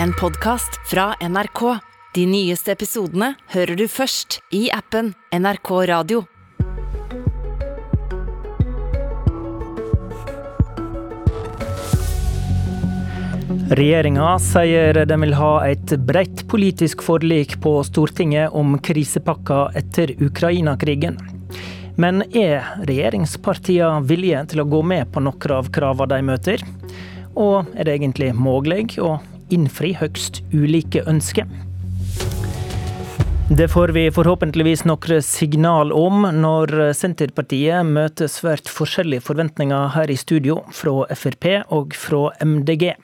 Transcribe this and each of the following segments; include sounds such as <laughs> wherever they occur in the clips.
en podkast fra NRK. De nyeste episodene hører du først i appen NRK Radio. Regjeringa sier den vil ha et bredt politisk forlik på Stortinget om krisepakka etter Ukraina-krigen. Men er regjeringspartiene villige til å gå med på noen av kravene de møter? Og er det egentlig mulig å innfri høgst ulike ønsker? Det får vi forhåpentligvis noen signal om når Senterpartiet møter svært forskjellige forventninger her i studio, fra Frp og fra MDG.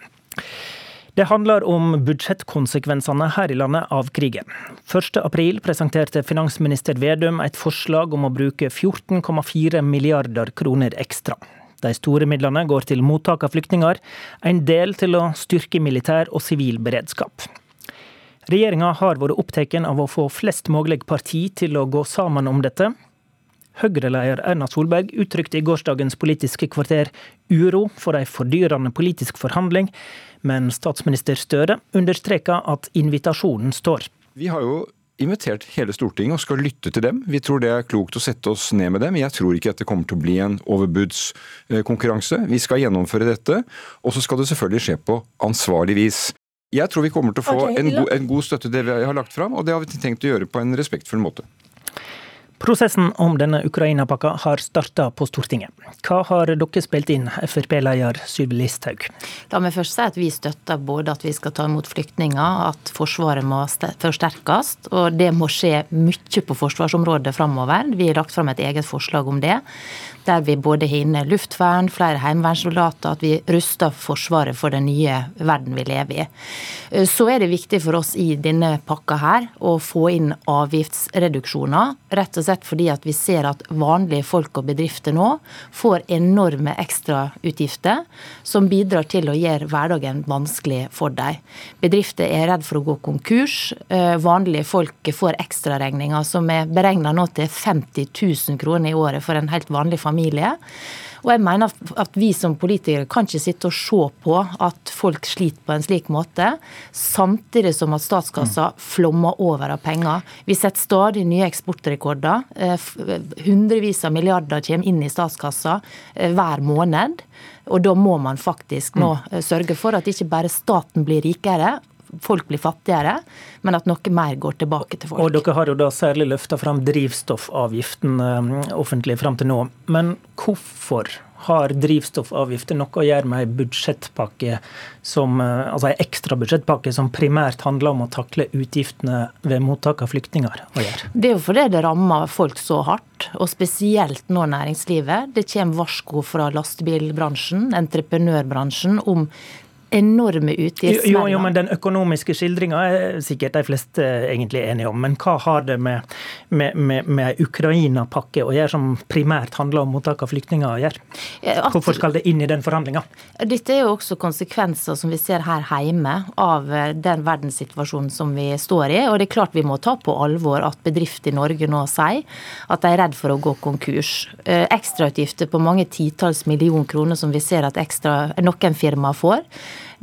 Det handler om budsjettkonsekvensene her i landet av krigen. 1.4 presenterte finansminister Vedum et forslag om å bruke 14,4 milliarder kroner ekstra. De store midlene går til mottak av flyktninger, en del til å styrke militær og sivil beredskap. Regjeringa har vært opptatt av å få flest mulig parti til å gå sammen om dette. Høyre-leder Erna Solberg uttrykte i gårsdagens Politiske kvarter uro for ei fordyrende politisk forhandling, men statsminister Støre understreka at invitasjonen står. Vi har jo invitert hele Stortinget og skal lytte til dem. Vi tror det er klokt å sette oss ned med dem. Jeg tror ikke at det kommer til å bli en overbudskonkurranse. Vi skal gjennomføre dette, og så skal det selvfølgelig skje på ansvarlig vis. Jeg tror vi kommer til å få en, god, en god støtte til det vi har lagt fram, og det har vi tenkt å gjøre på en respektfull måte. Prosessen om denne Ukraina-pakka har starta på Stortinget. Hva har dere spilt inn, Frp-leder Sylvi Listhaug? La meg først si at vi støtter både at vi skal ta imot flyktninger, at Forsvaret må forsterkes, og det må skje mye på forsvarsområdet framover. Vi har lagt fram et eget forslag om det der vi både har inne luftvern, flere heimevernssoldater, at vi ruster Forsvaret for den nye verden vi lever i. Eh, så er det viktig for oss i denne pakka her å få inn avgiftsreduksjoner. Rett og slett fordi at vi ser at vanlige folk og bedrifter nå får enorme ekstrautgifter som bidrar til å gjøre hverdagen vanskelig for dem. Bedrifter er redd for å gå konkurs. Eh, vanlige folk får ekstraregninger som er beregna nå til 50 000 kroner i året for en helt vanlig familie familie. Og jeg mener at vi som politikere kan ikke sitte og se på at folk sliter på en slik måte, samtidig som at statskassa flommer over av penger. Vi setter stadig nye eksportrekorder. Eh, hundrevis av milliarder kommer inn i statskassa eh, hver måned. Og da må man faktisk nå eh, sørge for at ikke bare staten blir rikere, folk blir fattigere, men at noe mer går tilbake til folk. Og Dere har jo da særlig løfta fram drivstoffavgiften eh, offentlig fram til nå. Men hvorfor har drivstoffavgifter noe å gjøre med ei budsjettpakke som, eh, altså en ekstra budsjettpakke som primært handler om å takle utgiftene ved mottak av flyktninger å gjøre? Det er jo fordi det rammer folk så hardt, og spesielt nå næringslivet. Det kommer varsko fra lastebilbransjen, entreprenørbransjen, om enorme utgiftsmengder. Jo, jo, men Den økonomiske skildringa er sikkert de fleste egentlig enige om. Men hva har det med, med, med, med Ukraina-pakke å gjøre, som primært handler om mottak av flyktninger å gjøre? Hvorfor skal det inn i den forhandlinga? Dette er jo også konsekvenser som vi ser her hjemme av eh, den verdenssituasjonen som vi står i. Og det er klart vi må ta på alvor at bedrifter i Norge nå sier at de er redd for å gå konkurs. Eh, ekstrautgifter på mange titalls millioner kroner som vi ser at ekstra, noen firmaer får.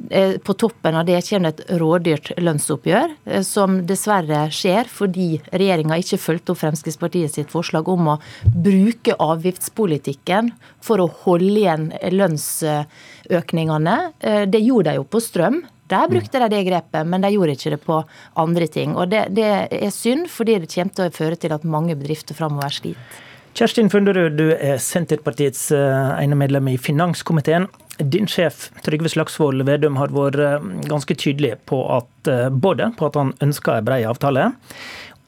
Eh, på toppen av det kommer et rådyrt lønnsoppgjør, eh, som dessverre skjer fordi regjeringa ikke fulgte opp Fremskrittspartiet sitt forslag om å bruke avgiftspolitikken for å holde igjen lønnsøkningene. Eh, det gjorde de jo på strøm. Der brukte de det grepet, men de gjorde ikke det på andre ting. Og det, det er synd, fordi det kommer til å føre til at mange bedrifter framover sliter. Kjerstin Funderud, du er Senterpartiets ene medlem i finanskomiteen. Din sjef Trygve Slagsvold Vedum har vært eh, ganske tydelig på at eh, både på at han ønsker en bred avtale,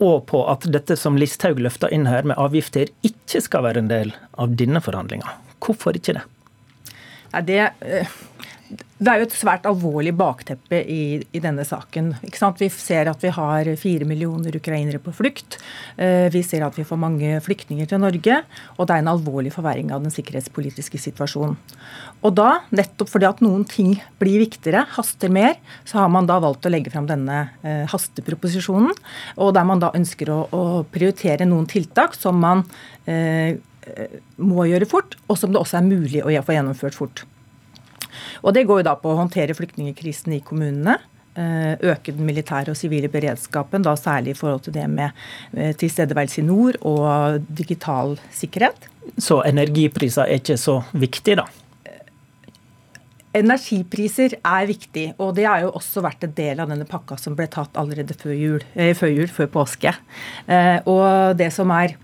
og på at dette som Listhaug løfter inn her med avgifter, ikke skal være en del av denne forhandlinga. Hvorfor ikke det? Nei, det, eh, det er jo et svært alvorlig bakteppe i, i denne saken. Vi ser at vi har fire millioner ukrainere på flukt. Eh, vi ser at vi får mange flyktninger til Norge. Og det er en alvorlig forverring av den sikkerhetspolitiske situasjonen. Og da, nettopp fordi at noen ting blir viktigere, haster mer, så har man da valgt å legge fram denne eh, hasteproposisjonen. Og der man da ønsker å, å prioritere noen tiltak som man eh, må gjøre fort, og som det også er mulig å få gjennomført fort. Og Det går jo da på å håndtere flyktningkrisen i kommunene. øke den militære og sivile beredskapen, da særlig i forhold til det med tilstedeværelse i nord og digital sikkerhet. Så energipriser er ikke så viktig, da? Energipriser er viktig, og det har jo også vært en del av denne pakka som ble tatt allerede før jul, eh, før, jul, før påske. Eh, og det som er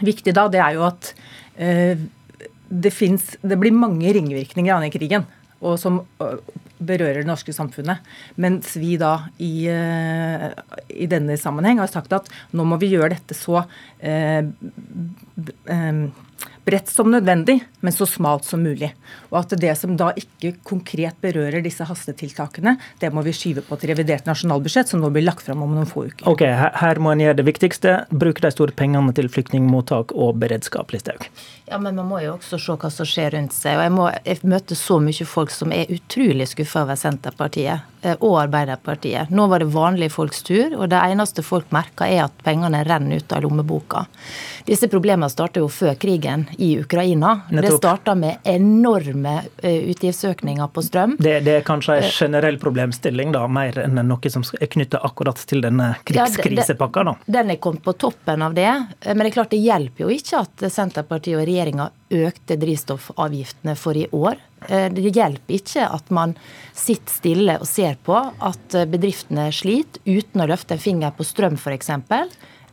viktig da, det er jo at eh, det, finnes, det blir mange ringvirkninger av den krigen. Og som berører det norske samfunnet. Mens vi da i, i, denne sammenheng har sagt at nå må vi gjøre dette så eh, bredt som nødvendig, men så smalt som mulig. Og at det som da ikke konkret berører disse hastetiltakene, det må vi skyve på til revidert nasjonalbudsjett, som nå blir lagt fram om noen få uker. Ok, Her må en gjøre det viktigste. Bruke de store pengene til flyktningmottak og beredskap, Listhaug. Ja, men man må jo også se hva som skjer rundt seg. Og jeg, må, jeg møter så mye folk som er utrolig skuffa over Senterpartiet eh, og Arbeiderpartiet. Nå var det vanlige folks tur, og det eneste folk merker er at pengene renner ut av lommeboka. Disse problemene starta jo før krigen i Ukraina. Det starta med enorme eh, utgiftsøkninger på strøm. Det, det, er kanskje en eh, generell problemstilling, da, mer enn noe som er knytta akkurat til denne krigskrisepakka? da? Den er kommet på toppen av det. Eh, men det er klart det hjelper jo ikke at Senterpartiet og regjeringa økte drivstoffavgiftene for i år. Det hjelper ikke at man sitter stille og ser på at bedriftene sliter uten å løfte en finger på strøm f.eks.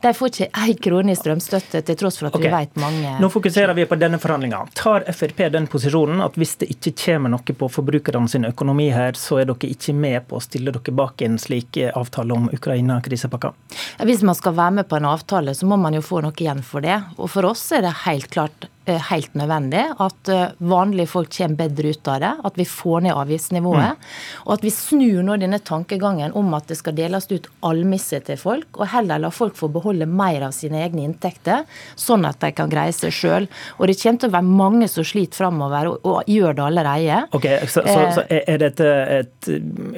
De får ikke én krone i strømstøtte, til tross for at okay. vi vet mange Nå fokuserer vi på denne forhandlinga. Tar Frp den posisjonen at hvis det ikke kommer noe på forbrukerne sin økonomi her, så er dere ikke med på å stille dere bak en slik avtale om Ukraina-krisepakka? Hvis man skal være med på en avtale, så må man jo få noe igjen for det. Og for oss er det helt klart Eh, helt nødvendig. At eh, vanlige folk kommer bedre ut av det. At vi får ned avgiftsnivået. Mm. Og at vi snur nå denne tankegangen om at det skal deles ut almisse til folk, og heller la folk få beholde mer av sine egne inntekter, sånn at de kan greie seg sjøl. Og det kommer til å være mange som sliter framover, og, og, gjør det allerede. Ok, Så, så, så er dette et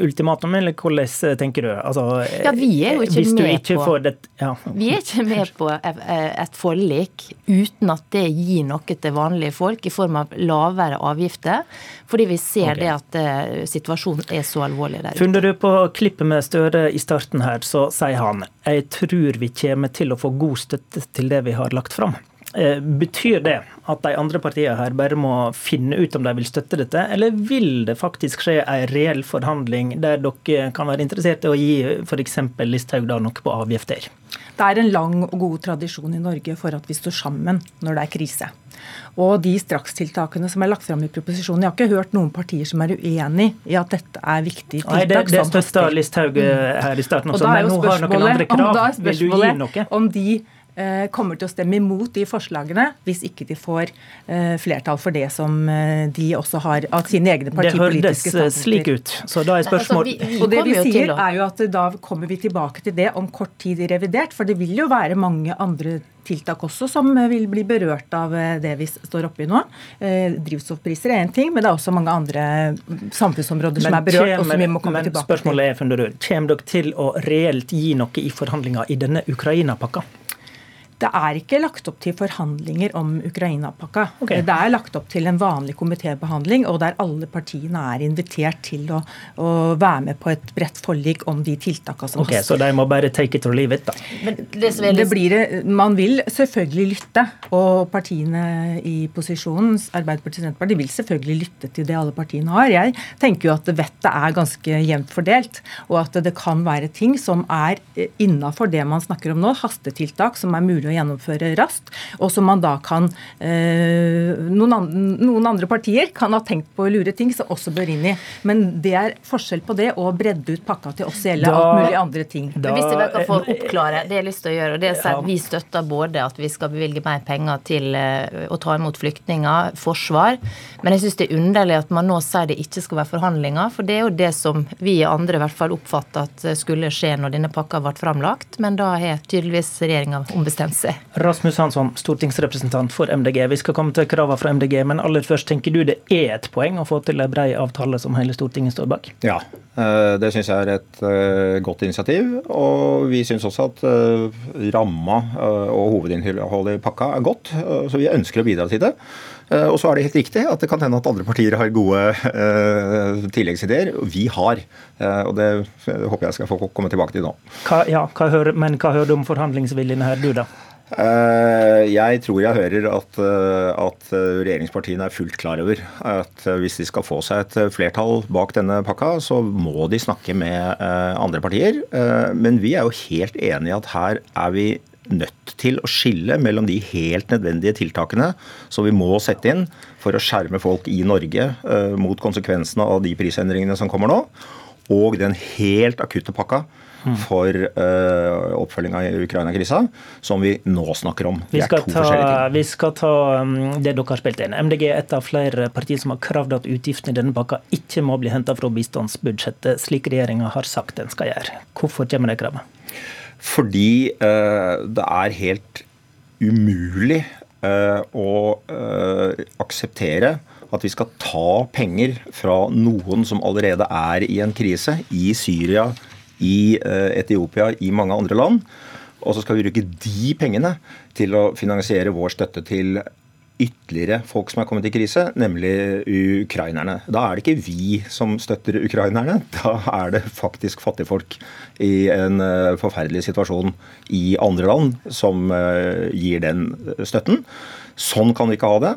ultimatum, eller hvordan tenker du? Altså, ja, vi er jo ikke med ikke på det, ja. Vi er ikke med på et forlik uten at det gir noe noe til vanlige folk i form av lavere avgifter, fordi vi ser okay. det at uh, situasjonen er så alvorlig der ute. Funder du på klippet med Støre i starten her, så sier han jeg tror vi kommer til å få god støtte til det vi har lagt fram. Eh, betyr det at de andre partiene her bare må finne ut om de vil støtte dette, eller vil det faktisk skje en reell forhandling der dere kan være interessert i å gi f.eks. Listhaug noe på avgifter? Det er en lang og god tradisjon i Norge for at vi står sammen når det er krise. Og de strakstiltakene som er lagt fram i proposisjonen Jeg har ikke hørt noen partier som er uenig i at dette er viktige tiltak. Nei, Det, det støtta Listhaug eh, her i starten også, men nå har noen andre krav. Vil du gi noe? Om de kommer til å stemme imot de forslagene hvis ikke de får eh, flertall for det som eh, de også har av sine egne partipolitiske standpunkter. Det hørtes slik ut. Så da er spørsmålet. Altså, og det vi sier er jo at da kommer vi tilbake til det om kort tid i revidert, for det vil jo være mange andre tiltak også som vil bli berørt av det vi står oppe i nå. Drivstoffpriser er én ting, men det er også mange andre samfunnsområder men som er berørt. og som vi må komme men tilbake spørsmålet er, Funderud, Kommer dere til å reelt gi noe i forhandlinger i denne Ukraina-pakka? Det er ikke lagt opp til forhandlinger om Ukraina-pakka. Okay. Det er lagt opp til en vanlig komitébehandling, og der alle partiene er invitert til å, å være med på et bredt forlik om de tiltakene som okay, Så de må bare take it or leave it, da? Det, det blir, man vil selvfølgelig lytte, og partiene i posisjonen, Arbeiderpartiet og Senterpartiet, vil selvfølgelig lytte til det alle partiene har. Jeg tenker jo at vettet er ganske jevnt fordelt, og at det kan være ting som er innafor det man snakker om nå, hastetiltak som er mulig mulig å gjennomføre raskt, og som man da kan eh, noen, andre, partier kan ha tenkt på å lure ting som også bør inn i. Men det er forskjell på det å bredde ut pakka til oss gjelde alt mulig andre ting. Da, hvis jeg kan få oppklare det jeg har lyst til å gjøre, og det er at vi støtter både at vi skal bevilge mer penger til eh, å ta imot flyktninger, forsvar, men jeg syns det er underlig at man nå sier det ikke skal være forhandlinger, for det er jo det som vi andre i hvert fall oppfatter at skulle skje når denne pakka ble framlagt, men da har tydeligvis regjeringa ombestemt seg. Rasmus Hansson, stortingsrepresentant for MDG. Vi skal komme til kravene fra MDG, men aller først, tenker du det er et poeng å få til en brei avtale som hele Stortinget står bak? Ja, eh, det syns jeg er et eh, godt initiativ. Og vi syns også at eh, ramma og hovedinnholdet i pakka er godt, så vi ønsker å bidra til det. Eh, og så er det helt riktig at det kan hende at andre partier har gode uh, tilleggsideer. Vi har. Uh, og det håper jeg skal få komme tilbake til nå. Hva, ja, hva hører, men hva hører du om forhandlingsviljen her, du da? Jeg tror jeg hører at, at, regjeringspartiene er fullt klar over at hvis de skal få seg et flertall bak denne pakka, så må de snakke med andre partier. Men vi er jo helt enig i at her er vi nødt til å skille mellom de helt nødvendige tiltakene som vi må sette inn for å skjerme folk i Norge mot konsekvensene av de prisendringene som kommer nå, og den helt akutte pakka for uh, oppfølginga i Ukraina-krisa, som vi nå snakker om. Vi skal, ta, vi skal ta um, det dere har spilt inn. MDG er et av flere partier som har kravd at utgiftene i denne pakka ikke må bli henta fra bistandsbudsjettet, slik regjeringa har sagt den skal gjøre. Hvorfor kommer det kravet? Fordi uh, det er helt umulig uh, å akseptere at vi skal ta penger fra noen som allerede er i en krise, i Syria, i Etiopia, i mange andre land. Og så skal vi bruke de pengene til å finansiere vår støtte til ytterligere folk som er kommet i krise, nemlig ukrainerne. Da er det ikke vi som støtter ukrainerne, da er det faktisk fattigfolk i en eh, forferdelig situasjon i andre land som eh, gir den støtten. Sånn kan vi ikke ha det.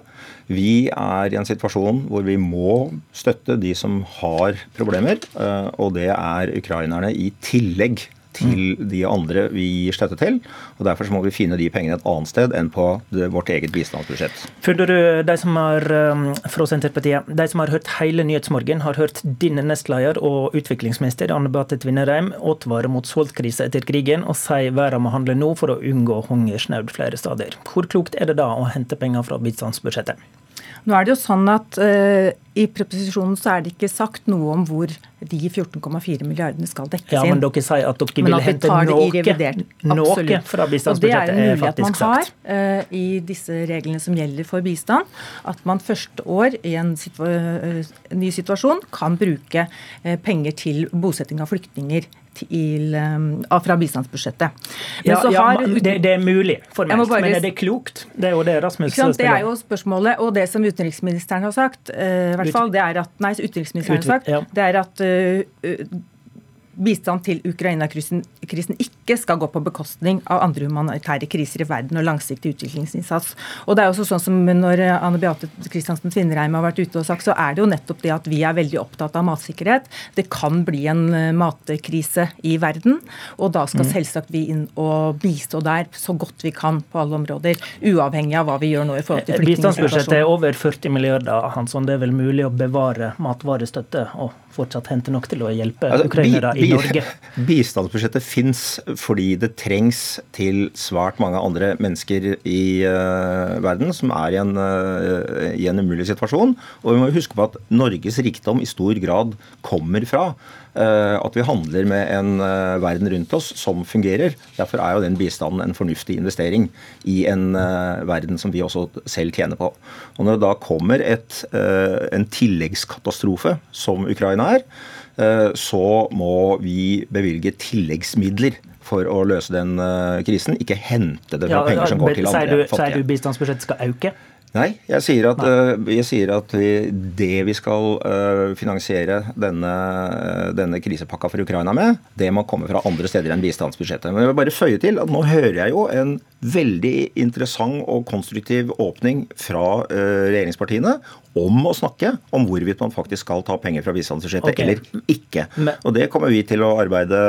Vi er i en situasjon hvor vi må støtte de som har problemer, eh, og det er ukrainerne i tillegg til de andre vi gir støtte til. og Derfor må vi finne de pengene et annet sted enn på det, vårt eget bistandsbudsjett. Føler du, de som har um, fra Senterpartiet, de som har hørt hele Nyhetsmorgen, har hørt din nestleder og utviklingsminister Anne Beate Tvinnereim advare mot sultkrise etter krigen og si verden må handle nå for å unngå hungersnød flere steder. Hvor klokt er det da å hente penger fra bistandsbudsjettet? Nå er det jo sånn at uh, I proposisjonen så er det ikke sagt noe om hvor de 14,4 milliardene skal dekkes inn. Ja, Men dere sier at dere vil hente noe, noe fra bistandsbudsjettet. Det er en mulighet man har uh, i disse reglene som gjelder for bistand. At man første år i en situa uh, ny situasjon kan bruke penger til bosetting av flyktninger til, um, fra bistandsbudsjettet. Men ja, ja det, det, er mulig formelt, bare, men er det klokt? Det er jo det Rasmus spiller. Det er jo spørsmålet, og det som utenriksministeren har sagt, uh, hvert fall, det er at, nei, utenriksministeren har sagt, det er at uh, bistand til Ukraina-krisen ikke skal gå på bekostning av andre humanitære kriser i verden og langsiktig utviklingsinnsats. Og det er også sånn som Når Anne Beate Kristiansen Tvinnereim har vært ute og sagt, så er det jo nettopp det at vi er veldig opptatt av matsikkerhet. Det kan bli en eh, matkrise i verden, og da skal mm. selvsagt vi inn og bistå der så godt vi kan på alle områder. Uavhengig av hva vi gjør nå i forhold til flyktningsituasjonen. Bistandsbudsjettet er over 40 milliarder, Hansson. Det er vel mulig å bevare matvarestøtte og fortsatt hente nok til å hjelpe altså, ukrainere i Norge? <laughs> Bistandsbudsjettet fins fordi det trengs til svært mange andre mennesker i uh, verden som er i en, uh, i en umulig situasjon. Og vi må huske på at Norges rikdom i stor grad kommer fra at vi handler med en eh, verden rundt oss som fungerer. Derfor er jo den bistanden en fornuftig investering i en eh, verden som vi også selv tjener på. Og Når det da kommer et, en tilleggskatastrofe, som Ukraina er, så må vi bevilge tilleggsmidler for å løse den krisen, ikke hente det fra ja, penger som går til andre fattige. Sier du bistandsbudsjettet skal øke? Nei, jeg sier at, uh, jeg sier at vi, det vi skal uh, finansiere denne, denne, krisepakka for Ukraina med, det må komme fra andre steder enn bistandsbudsjettet. Men jeg vil bare føye til at nå hører jeg jo en veldig interessant og konstruktiv åpning fra uh, regjeringspartiene om å snakke om hvorvidt man faktisk skal ta penger fra bistandsbudsjettet okay. eller ikke. Men, og det kommer vi til å arbeide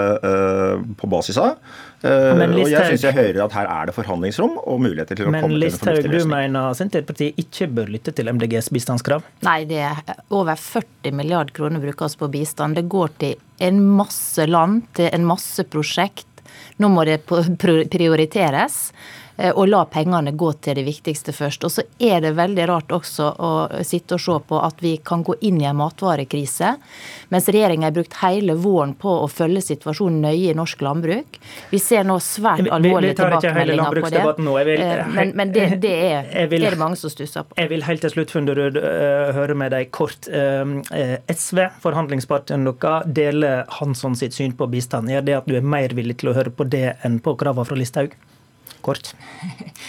på basis av. Uh, og jeg syns jeg hører at her er det forhandlingsrom og muligheter til å men komme til en fornuftig løsning. Men Listhaug, du mener Senterpartiet ikke bør lytte til MDGs bistandskrav? Nei, det er over 40 milliard kroner brukes på bistand. Det går til en masse land, til en masse prosjekt. Nå må det prioriteres. Eh, og la pengene gå til det viktigste først. Og så er det veldig rart også å sitte og se på at vi kan gå inn i en matvarekrise, mens regjeringa har brukt hele våren på å følge situasjonen nøye i norsk landbruk. Vi ser nå svært alvorlige tilbakemeldinger på det. Vil, eh, men, men det, det, er, vil, er, det mange som stusser på. Jeg vil helt til slutt, Funderud, uh, høre med deg kort. SV, forhandlingspartneren deres, deler Hansson sitt syn på bistand. Gjør det at du er mer villig til å høre på det enn på kravene fra Listhaug? Kort?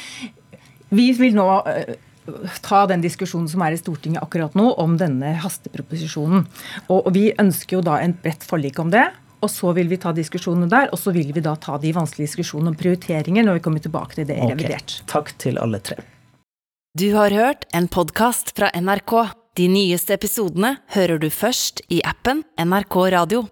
<laughs> Vi vil nå eh, ta den diskusjonen som er i Stortinget akkurat nå om denne hasteproposisjonen. Og, vi ønsker jo da en bredt forlik om det. Og så vil vi ta diskusjonene der, og så vil vi da ta de vanskelige diskusjonene om prioriteringer når vi kommer tilbake til det i Ok, revidert. Takk til alle tre. Du har hørt en podkast fra NRK. De nyeste episodene hører du først i appen NRK Radio.